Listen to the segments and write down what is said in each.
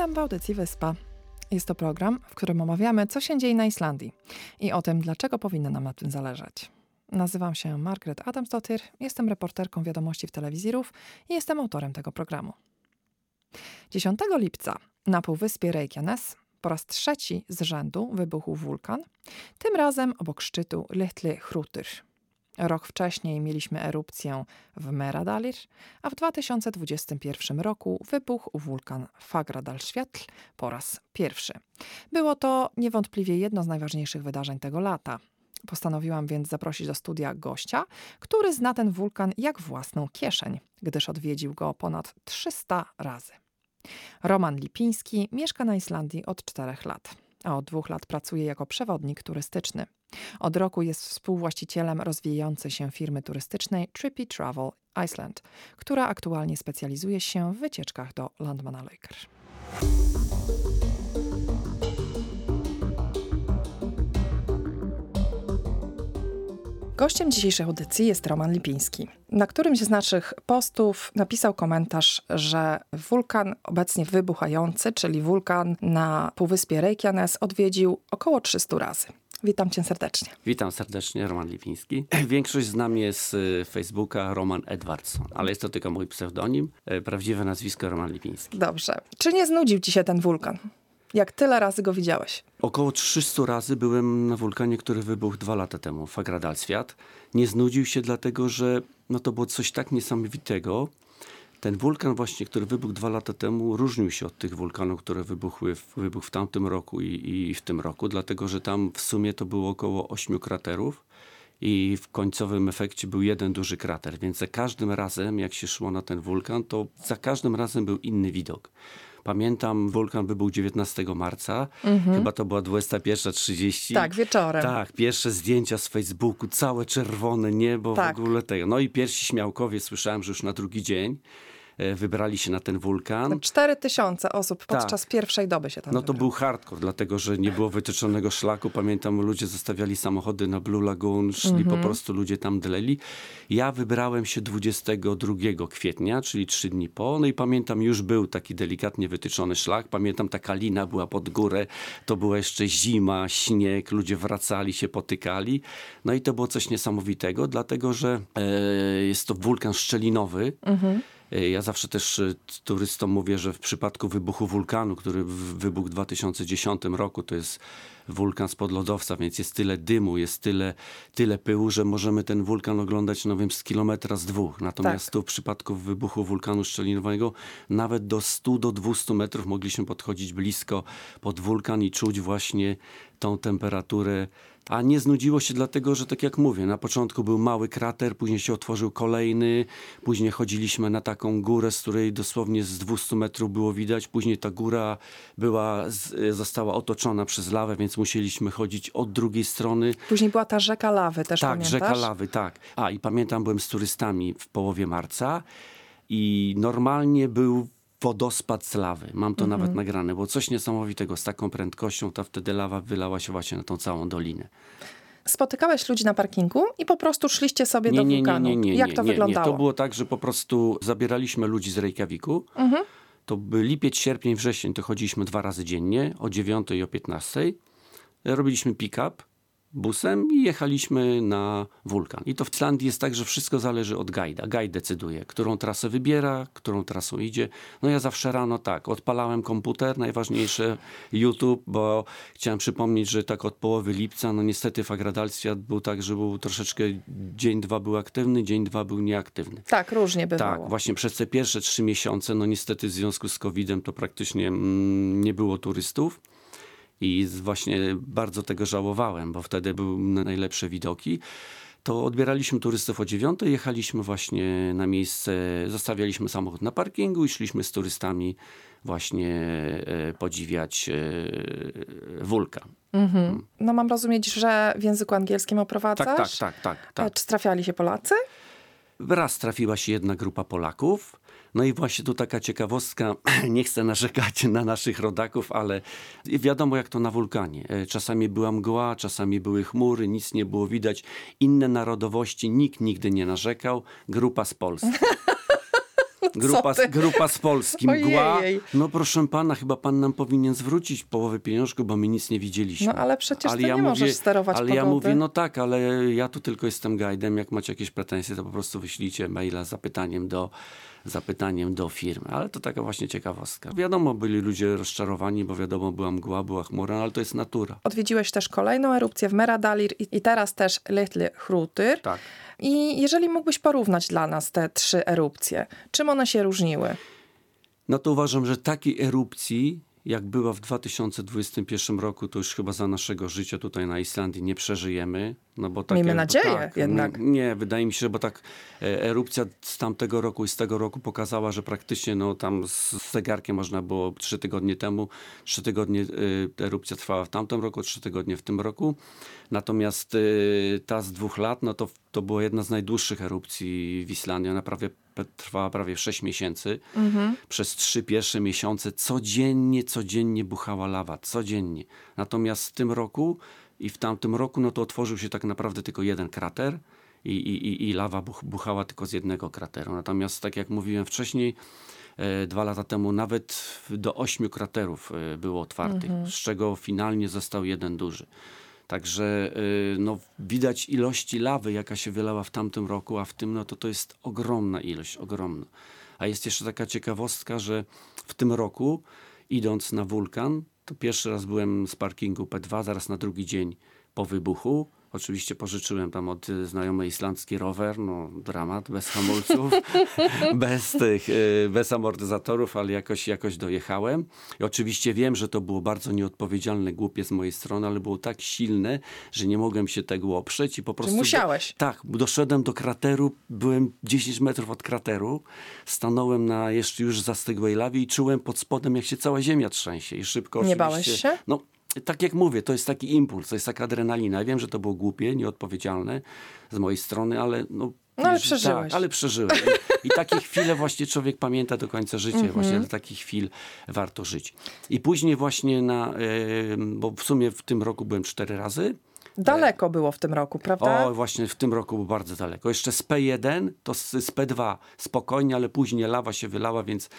Witam w audycji Wyspa. Jest to program, w którym omawiamy, co się dzieje na Islandii i o tym, dlaczego powinno nam na tym zależeć. Nazywam się Margaret Adamsdottir, jestem reporterką wiadomości w telewizorów i jestem autorem tego programu. 10 lipca na półwyspie Reykjanes po raz trzeci z rzędu wybuchł wulkan, tym razem obok szczytu Little Hrutur. Rok wcześniej mieliśmy erupcję w Meradalir, a w 2021 roku wybuchł wulkan Fagradalsfjall po raz pierwszy. Było to niewątpliwie jedno z najważniejszych wydarzeń tego lata. Postanowiłam więc zaprosić do studia gościa, który zna ten wulkan jak własną kieszeń, gdyż odwiedził go ponad 300 razy. Roman Lipiński mieszka na Islandii od czterech lat, a od dwóch lat pracuje jako przewodnik turystyczny. Od roku jest współwłaścicielem rozwijającej się firmy turystycznej Trippy Travel Iceland, która aktualnie specjalizuje się w wycieczkach do Landmannalaugar. Gościem dzisiejszej audycji jest Roman Lipiński. Na którymś z naszych postów napisał komentarz, że wulkan obecnie wybuchający, czyli wulkan na półwyspie Reykjanes, odwiedził około 300 razy. Witam cię serdecznie. Witam serdecznie, Roman Lipiński. Większość z nami jest z Facebooka Roman Edwardson, ale jest to tylko mój pseudonim. E, prawdziwe nazwisko Roman Lipiński. Dobrze. Czy nie znudził ci się ten wulkan? Jak tyle razy go widziałeś? Około 300 razy byłem na wulkanie, który wybuchł dwa lata temu, Fagradal Świat. Nie znudził się dlatego, że no to było coś tak niesamowitego. Ten wulkan właśnie, który wybuchł dwa lata temu, różnił się od tych wulkanów, które wybuchły w, wybuchł w tamtym roku i, i w tym roku, dlatego że tam w sumie to było około ośmiu kraterów i w końcowym efekcie był jeden duży krater, więc za każdym razem, jak się szło na ten wulkan, to za każdym razem był inny widok. Pamiętam, wulkan wybuchł 19 marca, mhm. chyba to była 21.30. Tak, wieczorem. Tak, pierwsze zdjęcia z Facebooku, całe czerwone niebo, tak. w ogóle tego. No i pierwsi śmiałkowie słyszałem, że już na drugi dzień. E, wybrali się na ten wulkan. 4 tysiące osób podczas tak. pierwszej doby się tam No to był hardcore, dlatego że nie było wytyczonego szlaku. Pamiętam, ludzie zostawiali samochody na Blue Lagoon, szli mm -hmm. po mhm. prostu ludzie tam dleli. Ja wybrałem się 22 kwietnia, czyli trzy dni po. No i pamiętam, już był taki delikatnie wytyczony szlak. Pamiętam, taka lina była pod górę. To była jeszcze zima, śnieg, ludzie wracali, się potykali. No i to było coś niesamowitego, dlatego że e, jest to wulkan szczelinowy. Mm -hmm ja zawsze też e, turystom mówię, że w przypadku wybuchu wulkanu, który wybuchł w 2010 roku, to jest wulkan spod lodowca, więc jest tyle dymu, jest tyle, tyle pyłu, że możemy ten wulkan oglądać, no wiem, z kilometra, z dwóch. Natomiast tak. tu w przypadku wybuchu wulkanu szczelinowego nawet do 100 do 200 metrów mogliśmy podchodzić blisko pod wulkan i czuć właśnie tą temperaturę a nie znudziło się dlatego, że tak jak mówię, na początku był mały krater, później się otworzył kolejny, później chodziliśmy na taką górę, z której dosłownie z 200 metrów było widać, później ta góra była, została otoczona przez lawę, więc musieliśmy chodzić od drugiej strony. Później była ta rzeka lawy też, Tak, pamiętasz? rzeka lawy, tak. A i pamiętam, byłem z turystami w połowie marca i normalnie był wodospad z lawy. Mam to mhm. nawet nagrane, bo coś niesamowitego z taką prędkością, ta wtedy lawa wylała się właśnie na tą całą dolinę. Spotykałeś ludzi na parkingu i po prostu szliście sobie nie, do nie, wulkanu. Nie, nie, nie, Jak to nie, wyglądało? Nie. To było tak, że po prostu zabieraliśmy ludzi z Reykjaviku. Mhm. To by lipiec, sierpień, wrzesień to chodziliśmy dwa razy dziennie, o 9 i o 15. Robiliśmy pick-up busem i jechaliśmy na wulkan. I to w Islandii jest tak, że wszystko zależy od guida. Guide decyduje, którą trasę wybiera, którą trasą idzie. No ja zawsze rano tak, odpalałem komputer, najważniejsze YouTube, bo chciałem przypomnieć, że tak od połowy lipca, no niestety Fagradalsfjord był tak, że był troszeczkę, dzień dwa był aktywny, dzień dwa był nieaktywny. Tak, różnie bywało. Tak, właśnie przez te pierwsze trzy miesiące, no niestety w związku z COVID-em to praktycznie mm, nie było turystów. I właśnie bardzo tego żałowałem, bo wtedy były najlepsze widoki to odbieraliśmy turystów o dziewiątej, jechaliśmy właśnie na miejsce, zostawialiśmy samochód na parkingu i szliśmy z turystami właśnie e, podziwiać e, wulkan. Mhm. Mm. No mam rozumieć, że w języku angielskim oprowadzasz? Tak, tak, tak. tak, tak. Czy trafiali się Polacy? Raz trafiła się jedna grupa Polaków, no i właśnie tu taka ciekawostka, nie chcę narzekać na naszych rodaków, ale wiadomo jak to na wulkanie. E, czasami była mgła, czasami były chmury, nic nie było widać. Inne narodowości, nikt nigdy nie narzekał. Grupa z Polski. Grupa, grupa z Polski, mgła. Ojej. No proszę pana, chyba pan nam powinien zwrócić połowę pieniążku, bo my nic nie widzieliśmy. No ale przecież ty nie możesz sterować Ale pogody. ja mówię, no tak, ale ja tu tylko jestem guidem. Jak macie jakieś pretensje, to po prostu wyślijcie maila z zapytaniem do, zapytaniem do firmy. Ale to taka właśnie ciekawostka. Wiadomo, byli ludzie rozczarowani, bo wiadomo, była mgła, była chmura, ale to jest natura. Odwiedziłeś też kolejną erupcję w Meradalir i, i teraz też Little Hrutyr. Tak. I jeżeli mógłbyś porównać dla nas te trzy erupcje, czym one się różniły? No to uważam, że takiej erupcji, jak była w 2021 roku, to już chyba za naszego życia tutaj na Islandii nie przeżyjemy. No bo tak Miejmy nadzieję tak, jednak. Nie, nie, wydaje mi się, że bo tak e, erupcja z tamtego roku i z tego roku pokazała, że praktycznie no tam z zegarkiem można było trzy tygodnie temu, trzy tygodnie e, erupcja trwała w tamtym roku, trzy tygodnie w tym roku. Natomiast e, ta z dwóch lat, no to, to była jedna z najdłuższych erupcji w Islandii. Ona prawie trwała prawie 6 miesięcy. Przez trzy pierwsze miesiące codziennie, codziennie buchała lawa, codziennie. Natomiast w tym roku i w tamtym roku, no to otworzył się tak naprawdę tylko jeden krater i, i, i- lawa buch, buchała tylko z jednego krateru. Natomiast tak jak mówiłem wcześniej, e, dwa lata temu nawet do ośmiu kraterów e, było otwartych, z czego finalnie został jeden duży. Także y, no, widać ilości lawy, jaka się wylała w tamtym roku, a w tym no, to, to jest ogromna ilość, ogromna. A jest jeszcze taka ciekawostka, że w tym roku, idąc na wulkan, to pierwszy raz byłem z parkingu P2, zaraz na drugi dzień po wybuchu. Oczywiście pożyczyłem tam od y, znajomej islandzki rower, no dramat, bez hamulców, bez tych, y, bez amortyzatorów, ale jakoś, jakoś dojechałem. I oczywiście wiem, że to było bardzo nieodpowiedzialne, głupie z mojej strony, ale było tak silne, że nie mogłem się tego oprzeć i po prostu... musiałeś. Tak, doszedłem do krateru, byłem 10 metrów od krateru, stanąłem na jeszcze już zastygłej lawie i czułem pod spodem, jak się cała ziemia trzęsie i szybko Nie bałeś się? No, tak jak mówię, to jest taki impuls, to jest taka adrenalina. Ja wiem, że to było głupie, nieodpowiedzialne z mojej strony, ale no... No, ale wiesz, przeżyłeś. Tak, ale przeżyłem. I, I takie chwile właśnie człowiek pamięta do końca życia. Mhm. Właśnie do takich chwil warto żyć. I później właśnie na... e, bo w sumie w tym roku byłem cztery razy. Daleko było w tym roku, prawda? O, właśnie w tym roku było bardzo daleko. Jeszcze z P1 to z, z P2 spokojnie, ale później lawa się wylała, więc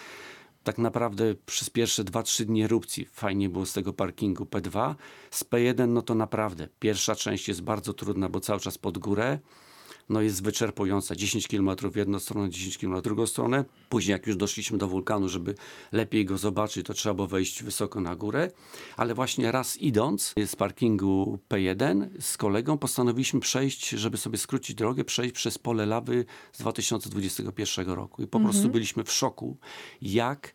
tak naprawdę przez pierwsze 2-3 dni erupcji fajnie było z tego parkingu P2. Z P1 no to naprawdę pierwsza część jest bardzo trudna, bo cały czas pod górę. No jest wyczerpująca. 10 km w jedną stronę, 10 km w drugą stronę. Później jak już doszliśmy do wulkanu, żeby lepiej go zobaczyć, to trzeba było wejść wysoko na górę. Ale właśnie raz idąc z parkingu P1 z kolegą postanowiliśmy przejść, żeby sobie skrócić drogę, przejść przez pole lawy z 2021 roku. I po prostu byliśmy w szoku, jak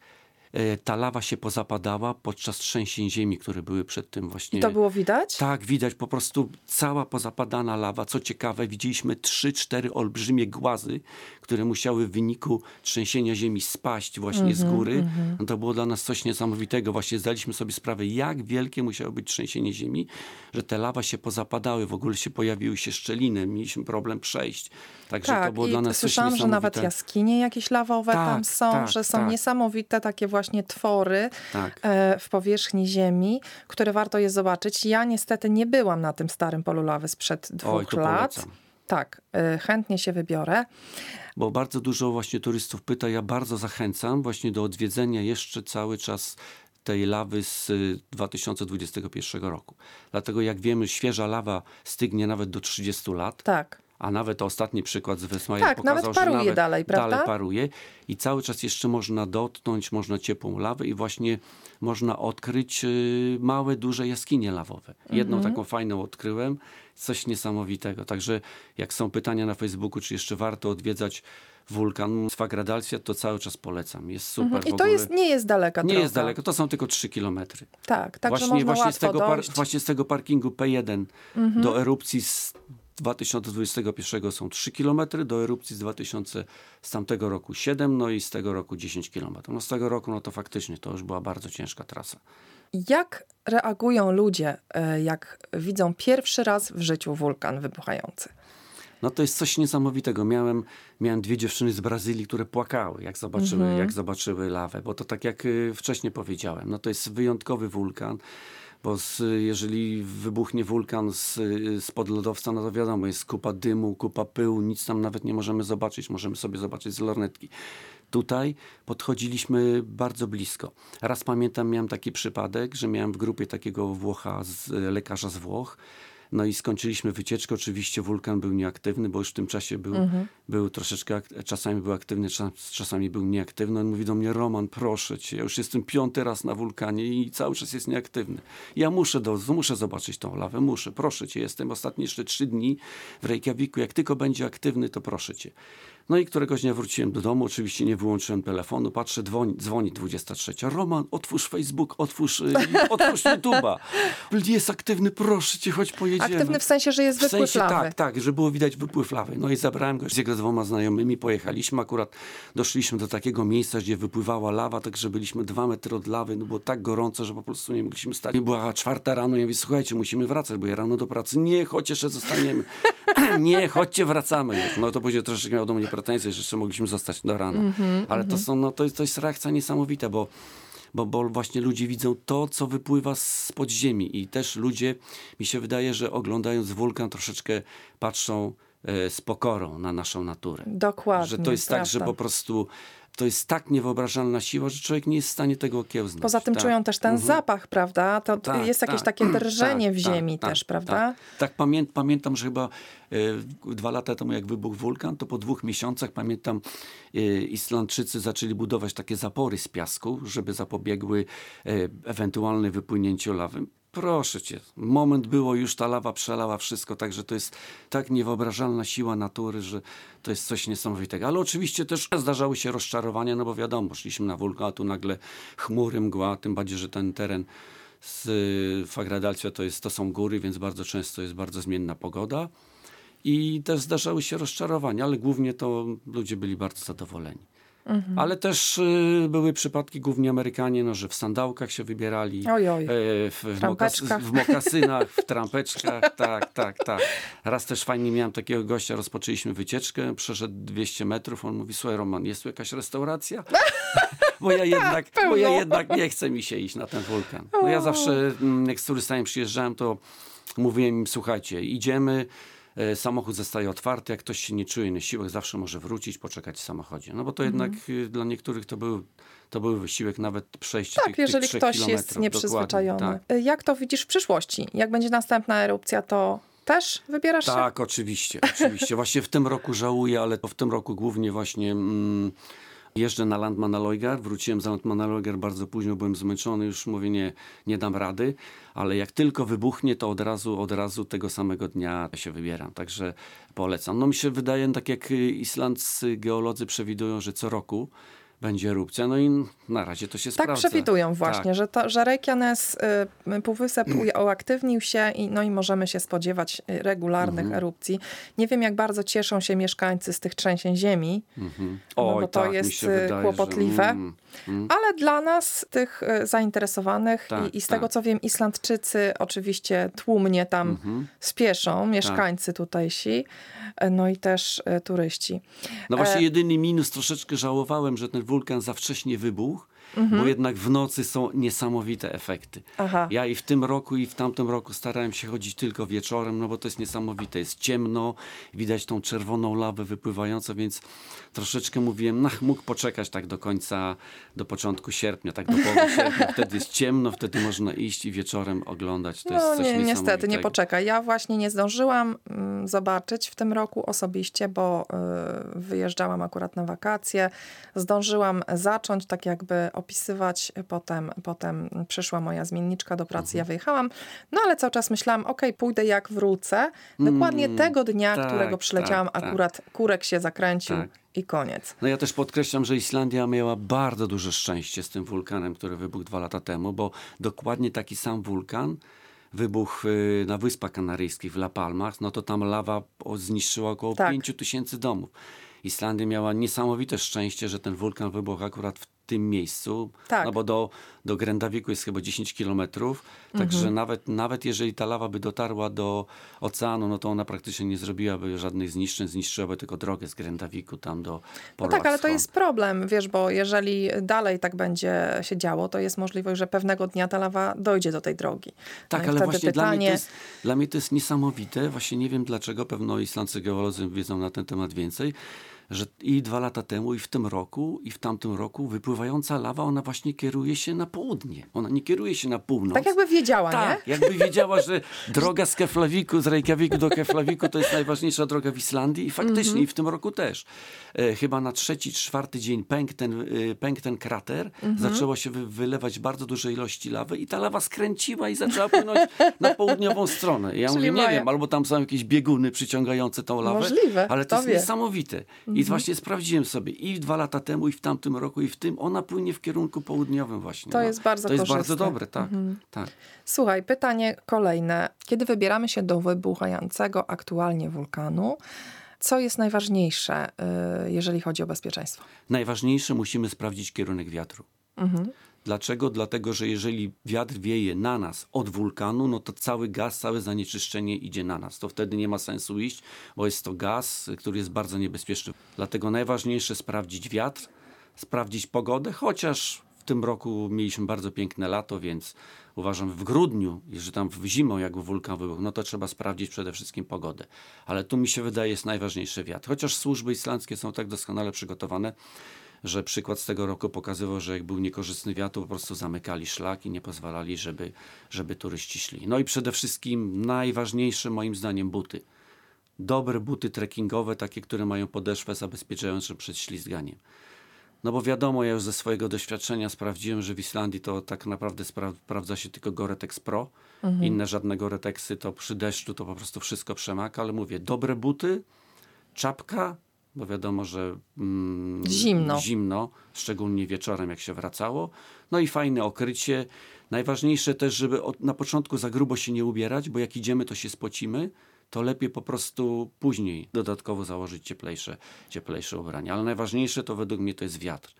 ta lawa się pozapadała podczas trzęsień ziemi, które były przed tym właśnie. I to było widać? Tak, widać po prostu cała pozapadana lawa. Co ciekawe, widzieliśmy trzy, cztery olbrzymie głazy, które musiały w wyniku trzęsienia ziemi spaść właśnie z góry. No to było dla nas coś niesamowitego. Właśnie zdaliśmy sobie sprawę, jak wielkie musiało być trzęsienie ziemi, że te lawa się pozapadały, w ogóle się pojawiły się szczeliny, mieliśmy problem przejść. Także to Tak, było i dla nas słyszałam, coś że nawet niesamowitego. jaskinie jakieś lawowe Tak, tam są, tak, że są tak. niesamowite takie właśnie twory Tak. e, w powierzchni ziemi, które warto je zobaczyć. Ja niestety nie byłam na tym starym polu lawy sprzed dwóch Oj, lat. polecam. Tak, e, chętnie się wybiorę. bo bardzo dużo właśnie turystów pyta. Ja bardzo zachęcam właśnie do odwiedzenia jeszcze cały czas tej lawy z y, 2021 roku. Dlatego jak wiemy, świeża lawa stygnie nawet do 30 lat. Tak. A nawet ostatni przykład z Wesmaja Tak, pokazał, nawet paruje że nawet dalej, prawda? dalej paruje i cały czas jeszcze można dotknąć, można ciepłą lawę i właśnie można odkryć y, małe, duże jaskinie lawowe. Jedną Mhm. taką fajną odkryłem, coś niesamowitego. Także jak są pytania na Facebooku, czy jeszcze warto odwiedzać wulkan Swagradalsia, to cały czas polecam. Jest super Mhm. I to jest, nie jest daleka nie droga. jest daleko, to są tylko 3 kilometry. Tak, także Właśnie, można właśnie, z tego. Mhm. właśnie z tego parkingu P1 do erupcji z 2021 są 3 km, do erupcji z 2000 z tamtego roku 7, no i z tego roku 10 km. No z tego roku no to faktycznie to już była bardzo ciężka trasa. Jak reagują ludzie, e, jak widzą pierwszy raz w życiu wulkan wybuchający? No to jest coś niesamowitego. Miałem, miałem dwie dziewczyny z Brazylii, które płakały, jak zobaczyły, jak zobaczyły lawę, bo to tak jak y, wcześniej powiedziałem, no to jest wyjątkowy wulkan, bo z, jeżeli wybuchnie wulkan z, spod lodowca, no to wiadomo, jest kupa dymu, kupa pyłu, nic tam nawet nie możemy zobaczyć, możemy sobie zobaczyć z lornetki. Tutaj podchodziliśmy bardzo blisko. Raz pamiętam, miałem taki przypadek, że miałem w grupie takiego Włocha, z, lekarza z Włoch, no i skończyliśmy wycieczkę. Oczywiście wulkan był nieaktywny, bo już w tym czasie był, mhm. był troszeczkę, czasami był aktywny, czasami był nieaktywny. On mówi do mnie, Roman, proszę cię, ja już jestem piąty raz na wulkanie i cały czas jest nieaktywny. Ja muszę, do, muszę zobaczyć tą lawę, muszę, proszę cię, jestem ostatnie jeszcze trzy dni w Reykjaviku. Jak tylko będzie aktywny, to proszę cię. No i któregoś dnia wróciłem do domu, oczywiście nie wyłączyłem telefonu, patrzę, dzwoni, dzwoni 23. Roman, otwórz Facebook, otwórz, y, otwórz YouTube'a. Jest aktywny, proszę cię, choć pojedziemy. Aktywny w sensie, że jest w wypływ sensie, lawy. Tak, tak, że było widać wypływ lawy. No i zabrałem go z jego dwoma znajomymi, pojechaliśmy, akurat doszliśmy do takiego miejsca, gdzie wypływała lawa, także byliśmy dwa metry od lawy, no było tak gorąco, że po prostu nie mogliśmy stać. Była czwarta rano, ja mówię, słuchajcie, musimy wracać, bo ja rano do pracy, nie, chodź jeszcze zostaniemy. nie, chodźcie, wracamy. No to później troszeczkę miał do mnie pretensje, że jeszcze mogliśmy zostać do rana. Mm -hmm, Ale mm -hmm. to, są, no, to, jest, to jest reakcja niesamowita, bo bo, bo właśnie ludzie widzą to, co wypływa z podziemi i też ludzie, mi się wydaje, że oglądając wulkan troszeczkę patrzą e, z pokorą na naszą naturę. Dokładnie. Że to jest prawda. tak, że po prostu to jest tak niewyobrażalna siła, że człowiek nie jest w stanie tego okiełznać. Poza tym tak. czują też ten mhm. zapach, prawda? To tak, jest jakieś tak, takie drżenie w tak, ziemi tak, też, prawda? Tak, tak pamię pamiętam, że chyba e, dwa lata temu, jak wybuchł wulkan, to po dwóch miesiącach, pamiętam, e, Islandczycy zaczęli budować takie zapory z piasku, żeby zapobiegły ewentualne wypłynięciu lawy proszę cię, moment było, już ta lawa przelała wszystko, także to jest tak niewyobrażalna siła natury, że to jest coś niesamowitego. Ale oczywiście też zdarzały się rozczarowania, no bo wiadomo, szliśmy na wulkan, a tu nagle chmury, mgła, tym bardziej, że ten teren z Fagradalcia to, jest, to są góry, więc bardzo często jest bardzo zmienna pogoda. I też zdarzały się rozczarowania, ale głównie to ludzie byli bardzo zadowoleni. Mhm. Ale też y, były przypadki, głównie Amerykanie, no, że w sandałkach się wybierali, oj, oj. E, w, w, mokas w mokasynach, w trampeczkach. Tak, tak, tak. Raz też fajnie miałem takiego gościa, rozpoczęliśmy wycieczkę, przeszedł 200 metrów, on mówi, słuchaj Roman, jest tu jakaś restauracja? bo ja, jednak, bo ja jednak nie chcę mi się iść na ten wulkan. No ja zawsze, mm, jak z turystami przyjeżdżałem, to mówiłem im, słuchajcie, idziemy, samochód zostaje otwarty, jak ktoś się nie czuje na siłach, zawsze może wrócić, poczekać w samochodzie. No bo to mhm. jednak y, dla niektórych to był, to był wysiłek, nawet przejście tak, tych, jeżeli tych ktoś jest nieprzyzwyczajony. Tak. E, jak to widzisz w przyszłości? Jak będzie następna erupcja, to też wybierasz tak, się? Tak, oczywiście, oczywiście. Właśnie w tym roku żałuję, ale w tym roku głównie właśnie... Mm, Jeżdżę na Landmannaleuger, wróciłem z Landmannaleuger bardzo późno, byłem zmęczony, już mówię, nie, nie dam rady, ale jak tylko wybuchnie, to od razu, od razu tego samego dnia się wybieram, także polecam. No mi się wydaje, tak jak islandzcy geolodzy przewidują, że co roku będzie erupcja. No i na razie to się tak sprawdza. Tak przewidują właśnie, tak. że, to, że Reykjanes, y, półwysep uaktywnił się i, no i możemy się spodziewać y, regularnych mhm. erupcji. Nie wiem, jak bardzo cieszą się mieszkańcy z tych trzęsień ziemi, mhm. Oj, no bo to tak, jest y, wydaje, kłopotliwe. Że, mm, mm. Ale dla nas, tych y, zainteresowanych tak, i, i, z tego, tak. co wiem, Islandczycy oczywiście tłumnie tam mhm. spieszą, mieszkańcy tak. tutejsi, no i też turyści. No właśnie e... jedyny minus, troszeczkę żałowałem, że ten wulkan za wcześnie wybuchł, mhm. bo jednak w nocy są niesamowite efekty. Aha. Ja i w tym roku, i w tamtym roku starałem się chodzić tylko wieczorem, no bo to jest niesamowite. Jest ciemno, widać tą czerwoną lawę wypływającą, więc troszeczkę mówiłem, no mógł poczekać tak do końca, do początku sierpnia, tak do połowy sierpnia. Wtedy jest ciemno, wtedy można iść i wieczorem oglądać. To no, jest coś nie, niestety, nie poczekaj. Ja właśnie nie zdążyłam mm, zobaczyć w tym roku osobiście, bo y, wyjeżdżałam akurat na wakacje. Zdążyłam zacząć tak jakby opisywać, potem, potem przyszła moja zmienniczka do pracy, mhm. ja wyjechałam, no ale cały czas myślałam, ok, pójdę jak wrócę. Dokładnie mm, tego dnia, tak, którego przyleciałam, tak, tak. akurat tak. kurek się zakręcił. Tak i koniec. No ja też podkreślam, że Islandia miała bardzo duże szczęście z tym wulkanem, który wybuchł dwa lata temu, bo dokładnie taki sam wulkan wybuchł y, na Wyspach Kanaryjskich w La Palmach, no to tam lawa zniszczyła około tak. 5 tysięcy domów. Islandia miała niesamowite szczęście, że ten wulkan wybuchł akurat w tym miejscu, tak. no bo do, do Grendawiku jest chyba 10 kilometrów, także Mhm. nawet, nawet jeżeli ta lawa by dotarła do oceanu, no to ona praktycznie nie zrobiłaby żadnych zniszczeń, zniszczyłaby tylko drogę z Grendawiku tam do No Polu tak, ale to jest problem, wiesz, bo jeżeli dalej tak będzie się działo, to jest możliwość, że pewnego dnia ta lawa dojdzie do tej drogi. No Tak, i ale właśnie dla mnie, to pytanie, jest, dla mnie to jest niesamowite. Właśnie nie wiem dlaczego, pewno islandzcy geolodzy wiedzą na ten temat więcej, że i dwa lata temu, i w tym roku, i w tamtym roku wypływająca lawa, ona właśnie kieruje się na południe. Ona nie kieruje się na północ. tak jakby wiedziała, Tak, nie? jakby wiedziała, że droga z Keflawiku, z Reykjaviku do Keflawiku to jest najważniejsza droga w Islandii i faktycznie Mhm. i w tym roku też. E, chyba na trzeci, czwarty dzień pękł ten, e, pękł ten krater, Mhm. zaczęło się wy, wylewać bardzo duże ilości lawy i ta lawa skręciła i zaczęła płynąć na południową stronę. I Ja Czyli mówię, nie wiem, albo tam są jakieś bieguny przyciągające tą lawę, Możliwe, ale kto to jest wie. Niesamowite. I właśnie sprawdziłem sobie i dwa lata temu, i w tamtym roku, i w tym, ona płynie w kierunku południowym właśnie. To jest bardzo To jest bardzo korzystne. dobre, tak. tak. Słuchaj, pytanie kolejne. Kiedy wybieramy się do wybuchającego aktualnie wulkanu, co jest najważniejsze, y, jeżeli chodzi o bezpieczeństwo? Najważniejsze musimy sprawdzić kierunek wiatru. Mhm. Dlaczego? Dlatego, że jeżeli wiatr wieje na nas od wulkanu, no to cały gaz, całe zanieczyszczenie idzie na nas. To wtedy nie ma sensu iść, bo jest to gaz, który jest bardzo niebezpieczny. Dlatego najważniejsze sprawdzić wiatr, sprawdzić pogodę, chociaż w tym roku mieliśmy bardzo piękne lato, więc uważam w grudniu, jeżeli tam w zimą jak wulkan wybuchł, no to trzeba sprawdzić przede wszystkim pogodę. Ale tu mi się wydaje jest najważniejszy wiatr. Chociaż służby islandzkie są tak doskonale przygotowane, że przykład z tego roku pokazywał, że jak był niekorzystny wiatr, po prostu zamykali szlak i nie pozwalali, żeby, żeby turyści szli. No i przede wszystkim najważniejsze moim zdaniem buty. Dobre buty trekkingowe, takie, które mają podeszwę zabezpieczającą przed ślizganiem. No bo wiadomo, ja już ze swojego doświadczenia sprawdziłem, że w Islandii to tak naprawdę spra- sprawdza się tylko Gore-Tex Pro. Inne żadne Gore-Texy to przy deszczu to po prostu wszystko przemaka, ale mówię, dobre buty, czapka, bo wiadomo, że mm, Zimno. zimno, szczególnie wieczorem jak się wracało. No i fajne okrycie. Najważniejsze też, żeby od, na początku za grubo się nie ubierać, bo jak idziemy, to się spocimy. To lepiej po prostu później dodatkowo założyć cieplejsze, cieplejsze ubrania. Ale najważniejsze to według mnie to jest wiatr.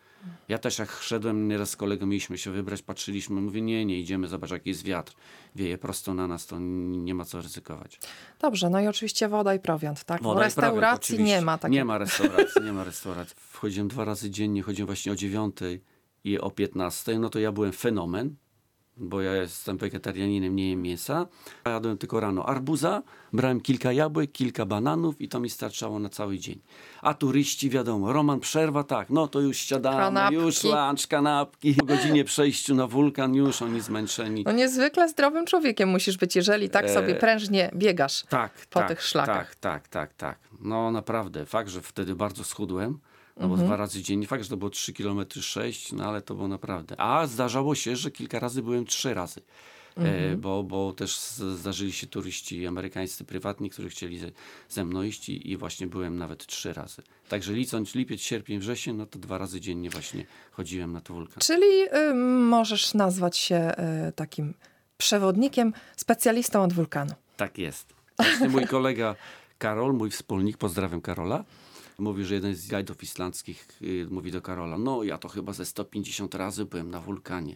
Ja też jak szedłem nieraz z kolegą, mieliśmy się wybrać, patrzyliśmy, mówię, nie, nie, idziemy, zobacz jaki jest wiatr. Wieje prosto na nas, to nie ma co ryzykować. Dobrze, no i oczywiście woda i prowiant, tak? Woda prawie, restauracji oczywiście. nie ma takiej. Nie ma restauracji, nie ma restauracji. Wchodziłem dwa razy dziennie, chodziłem właśnie o dziewiątej i o 15, no to ja byłem fenomen, bo ja jestem wegetarianinem, nie jem mięsa. Jadłem tylko rano arbuza, brałem kilka jabłek, kilka bananów i to mi starczało na cały dzień. A turyści, wiadomo, Roman, przerwa, tak, no to już siadamy, Kanapki. już lunch, kanapki. Po godzinie przejściu na wulkan, już oni zmęczeni. No niezwykle zdrowym człowiekiem musisz być, jeżeli tak sobie E, prężnie biegasz. Tak, po tak, tych szlakach. Tak, tak, tak, tak. No naprawdę, fakt, że wtedy bardzo schudłem, no bo Mhm. dwa razy dziennie, fakt, że to było 3 km 6, no ale to było naprawdę. A zdarzało się, że kilka razy byłem trzy razy. E, Mhm. bo, bo też zdarzyli się turyści amerykańscy prywatni, którzy chcieli ze, ze mną iść i, i właśnie byłem nawet trzy razy. Także licząc lipiec, sierpień, wrzesień, no to dwa razy dziennie właśnie chodziłem na to wulkan. Czyli y, możesz nazwać się y, takim przewodnikiem, specjalistą od wulkanu. Tak jest. Właśnie mój kolega Karol, mój wspólnik, pozdrawiam Karola, mówi, że jeden z gajdów islandzkich y, mówi do Karola, no ja to chyba ze 150 razy byłem na wulkanie.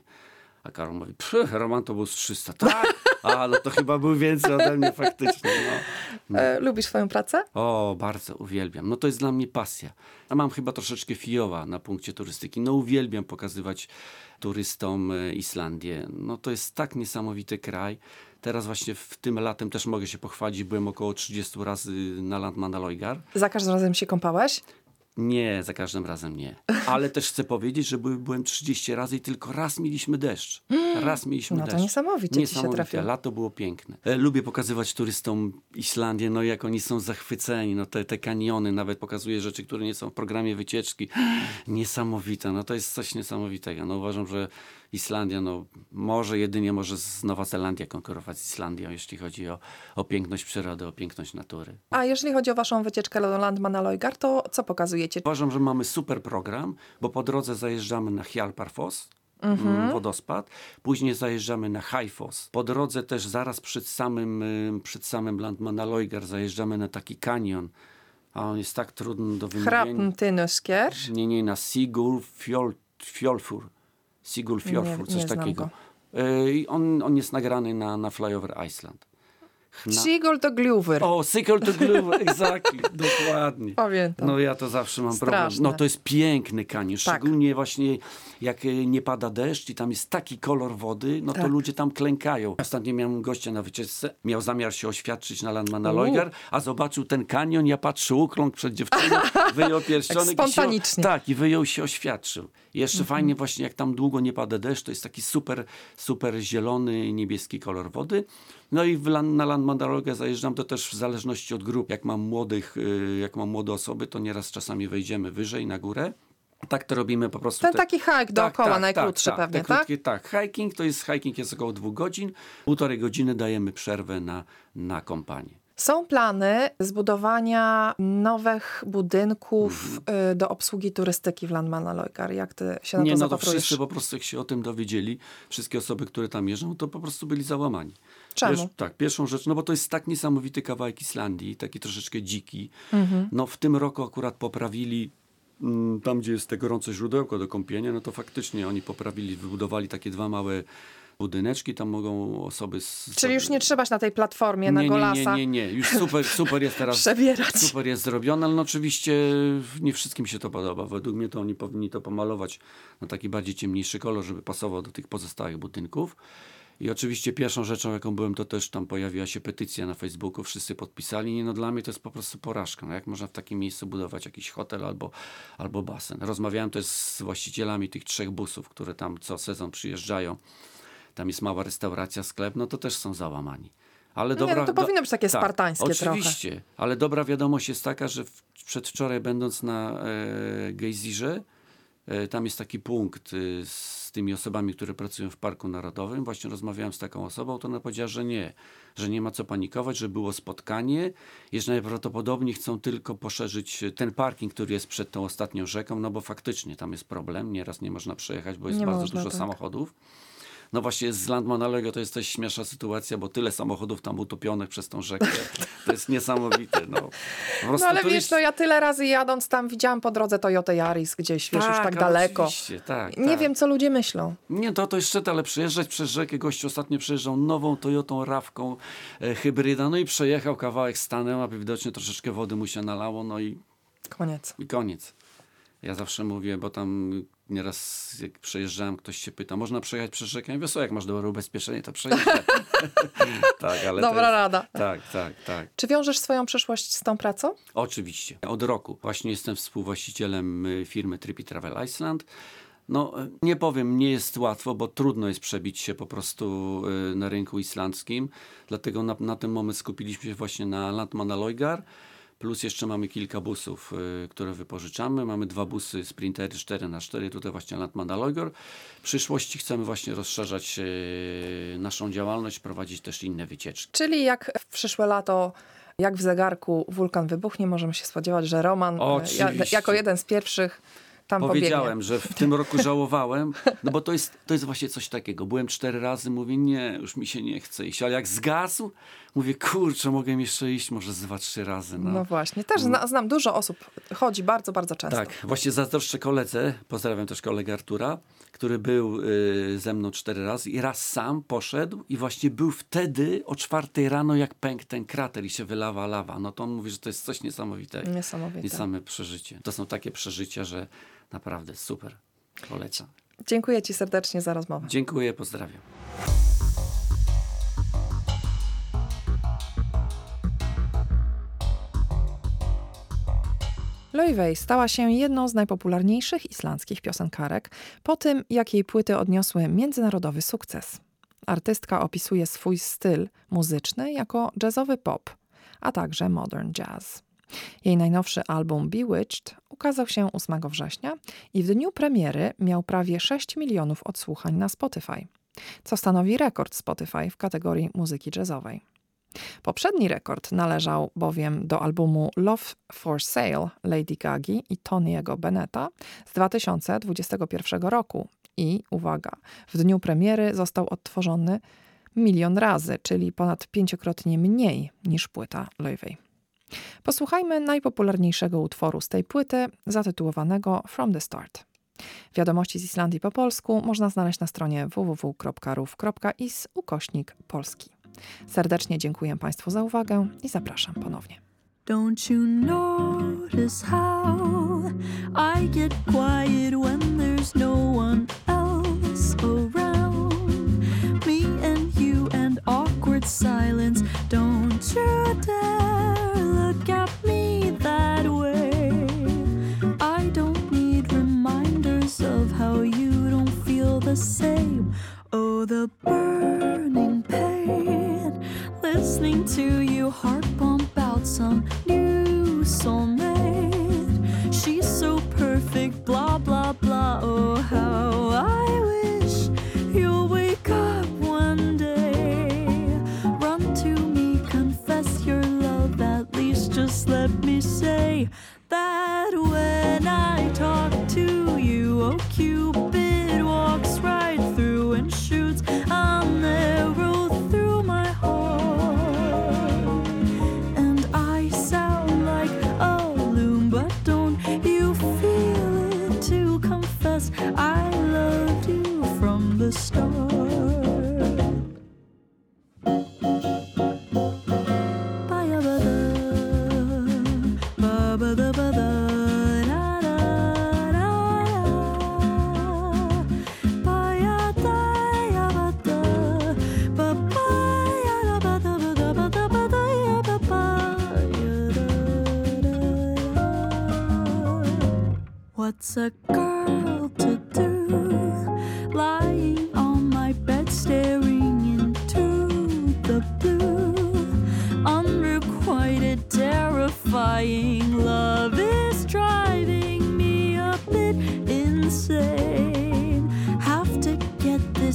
A Karol mówi, Roman to był z 300. Tak? A, no to chyba był więcej ode mnie faktycznie. No. E, lubisz swoją pracę? O, bardzo uwielbiam. No to jest dla mnie pasja. A mam chyba troszeczkę fioła na punkcie turystyki. No uwielbiam pokazywać turystom e, Islandię. No to jest tak niesamowity kraj. Teraz właśnie w tym latem też mogę się pochwalić. Byłem około 30 razy na Landmannalaugar. Za każdym razem się kąpałeś? Nie, za każdym razem nie. Ale też chcę powiedzieć, że by- byłem 30 razy i tylko raz mieliśmy deszcz. Raz mieliśmy No to deszcz. niesamowicie ci się. Lato było piękne. E, Lubię pokazywać turystom Islandię, no jak oni są zachwyceni. No te, te kaniony, nawet pokazuję rzeczy, które nie są w programie wycieczki. Niesamowite, no to jest coś niesamowitego. No uważam, że Islandia, no może jedynie może z Nowa Zelandia konkurować z Islandią, jeśli chodzi o, o piękność przyrody, o piękność natury. A jeżeli chodzi o waszą wycieczkę do Landmannalaugar, to co pokazujecie? Uważam, że mamy super program, bo po drodze zajeżdżamy na Hjalparfoss, mm, wodospad, później zajeżdżamy na Hajfos. Po drodze też zaraz przed samym, przed samym Landmannalaugar zajeżdżamy na taki kanion, a on jest tak trudny do wymówienia. Hrapntynuskier. Nie, nie, na Sigur Fjol, Fjolfur. Sigul Fjorfur, coś nie takiego. go. E, on, on jest nagrany na, na Flyover Iceland. Sigol to Gluver. o, Sickle to Glue, exactly, dokładnie. Pamiętam. No ja to zawsze mam problem. Straszne. No to jest piękny kanion, Tak. szczególnie właśnie jak e, nie pada deszcz i tam jest taki kolor wody, no to Tak. ludzie tam klękają. Ostatnio miałem gościa na wycieczce, miał zamiar się oświadczyć na Landmana. Loigar, a zobaczył ten kanion, ja patrzę, ukląkł przed dziewczyną, wyjął pierścionek Tak i się, spontanicznie. Mhm. tak, i wyjął się oświadczył. Jeszcze fajnie właśnie jak tam długo nie pada deszcz, to jest taki super, super zielony, niebieski kolor wody. No i w, na Landmannalogę zajeżdżam to też w zależności od grup. Jak mam młodych, y, jak mam młode osoby, to nieraz czasami wejdziemy wyżej na górę. Tak to robimy po prostu. Ten te- taki hike dookoła, najkrótszy pewnie, te tak? krótkie, tak? Hiking to jest, hiking jest około dwóch godzin. Półtorej godziny dajemy przerwę na, na kompanię. Są plany zbudowania nowych budynków y, do obsługi turystyki w Landmannalojkar. Jak ty się na Nie, to no to wszyscy po prostu jak się o tym dowiedzieli, wszystkie osoby, które tam jeżdżą, to po prostu byli załamani. Czemu? Tak, pierwszą rzecz, no bo to jest tak niesamowity kawałek Islandii, taki troszeczkę dziki. Mhm. No w tym roku akurat poprawili mm, tam, gdzie jest te gorące źródełko do kąpienia, no to faktycznie oni poprawili, wybudowali takie dwa małe budyneczki, tam mogą osoby... Z, Czyli już nie trzeba się na tej platformie, na nie, nie, Golasa nie, nie, nie, już super, super jest teraz przebierać. Super jest zrobione, ale no oczywiście nie wszystkim się to podoba. Według mnie to oni powinni to pomalować na taki bardziej ciemniejszy kolor, żeby pasował do tych pozostałych budynków. I oczywiście pierwszą rzeczą, jaką byłem, to też tam pojawiła się petycja na Facebooku, wszyscy podpisali. Nie, no dla mnie to jest po prostu porażka. No jak można w takim miejscu budować jakiś hotel albo, albo basen? Rozmawiałem też z właścicielami tych trzech busów, które tam co sezon przyjeżdżają. Tam jest mała restauracja, sklep, no to też są załamani. Ale No nie, dobra, no to powinno być takie spartańskie trochę. Oczywiście, ale dobra wiadomość jest taka, że w, przedwczoraj będąc na e, Gejzirze, e, tam jest taki punkt e, z tymi osobami, które pracują w Parku Narodowym. Właśnie rozmawiałem z taką osobą, to ona powiedziała, że nie, że nie ma co panikować, że było spotkanie i że najprawdopodobniej chcą tylko poszerzyć e, ten parking, który jest przed tą ostatnią rzeką, no bo faktycznie tam jest problem, nieraz nie można przejechać, bo jest Nie bardzo można, dużo tak. samochodów. No właśnie z Landmannalego to jest też śmieszna sytuacja, bo tyle samochodów tam utopionych przez tą rzekę. To jest niesamowite. No, No ale wiesz, jest- no ja tyle razy jadąc tam widziałam po drodze Toyota Yaris gdzieś, wiesz, już tak ale daleko. Tak, Nie tak. wiem, co ludzie myślą. Nie, to, to jest szczyt, ale przejeżdżać przez rzekę. Gościu ostatnio przejeżdżał nową Toyotą Rawką e, hybryda, no i przejechał kawałek, stanęł, a widocznie troszeczkę wody mu się nalało, no i, Koniec. i koniec. Ja zawsze mówię, bo tam nieraz jak przejeżdżałem, ktoś się pyta, można przejechać przez rzekę? Ja mówię, "Co, jak masz dobre ubezpieczenie, to przejeżdżaj. tak, ale Dobra jest, rada. Tak, tak, tak. Czy wiążesz swoją przyszłość z tą pracą? Oczywiście. Od roku. Właśnie jestem współwłaścicielem y, firmy Trippy Travel Iceland. No, y, nie powiem, nie jest łatwo, bo trudno jest przebić się po prostu y, na rynku islandzkim. Dlatego na, na ten moment skupiliśmy się właśnie na Landmannalaugar. Plus jeszcze mamy kilka busów, y, które wypożyczamy. Mamy dwa busy Sprintery 4x4, tutaj właśnie Landmannalaugar. W przyszłości chcemy właśnie rozszerzać y, naszą działalność, prowadzić też inne wycieczki. Czyli jak w przyszłe lato, jak w zegarku wulkan wybuchnie, możemy się spodziewać, że Roman ja, jako jeden z pierwszych tam Powiedziałem, pobiegnie. że w tym roku żałowałem, no bo to jest, to jest właśnie coś takiego. Byłem cztery razy, mówię, nie, już mi się nie chce iść, ale jak zgasł, mówię, kurczę, mogę jeszcze iść może z dwa, trzy razy. No. No właśnie, też zna, znam dużo osób, chodzi bardzo, bardzo często. Tak, właśnie zazdroszczę koledze, pozdrawiam też kolegę Artura, który był y, ze mną cztery razy i raz sam poszedł i właśnie był wtedy o czwartej rano, jak pękł ten krater i się wylawa lawa. No to on mówi, że to jest coś niesamowitego. Niesamowite. Niesame przeżycie. To są takie przeżycia, że naprawdę super. Polecam. Dziękuję Ci serdecznie za rozmowę. Dziękuję, pozdrawiam. Loiwej stała się jedną z najpopularniejszych islandzkich piosenkarek po tym, jak jej płyty odniosły międzynarodowy sukces. Artystka opisuje swój styl muzyczny jako jazzowy pop, a także modern jazz. Jej najnowszy album Bewitched ukazał się 8 września i w dniu premiery miał prawie 6 milionów odsłuchań na Spotify, co stanowi rekord Spotify w kategorii muzyki jazzowej. Poprzedni rekord należał bowiem do albumu Love for Sale Lady Gagi i Tony'ego Bennetta z 2021 roku i, uwaga, w dniu premiery został odtworzony milion razy, czyli ponad pięciokrotnie mniej niż płyta Loewej. Posłuchajmy najpopularniejszego utworu z tej płyty, zatytułowanego From the Start. Wiadomości z Islandii po polsku można znaleźć na stronie www.ruf.is ukośnik polski. Serdecznie dziękuję Państwu za uwagę i zapraszam ponownie. Don't you notice how I get quiet when there's no one else around?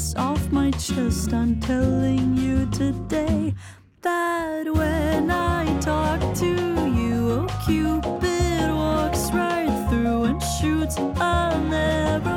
this off my chest. I'm telling you today that when I talk to you, oh Cupid walks right through and shoots an never.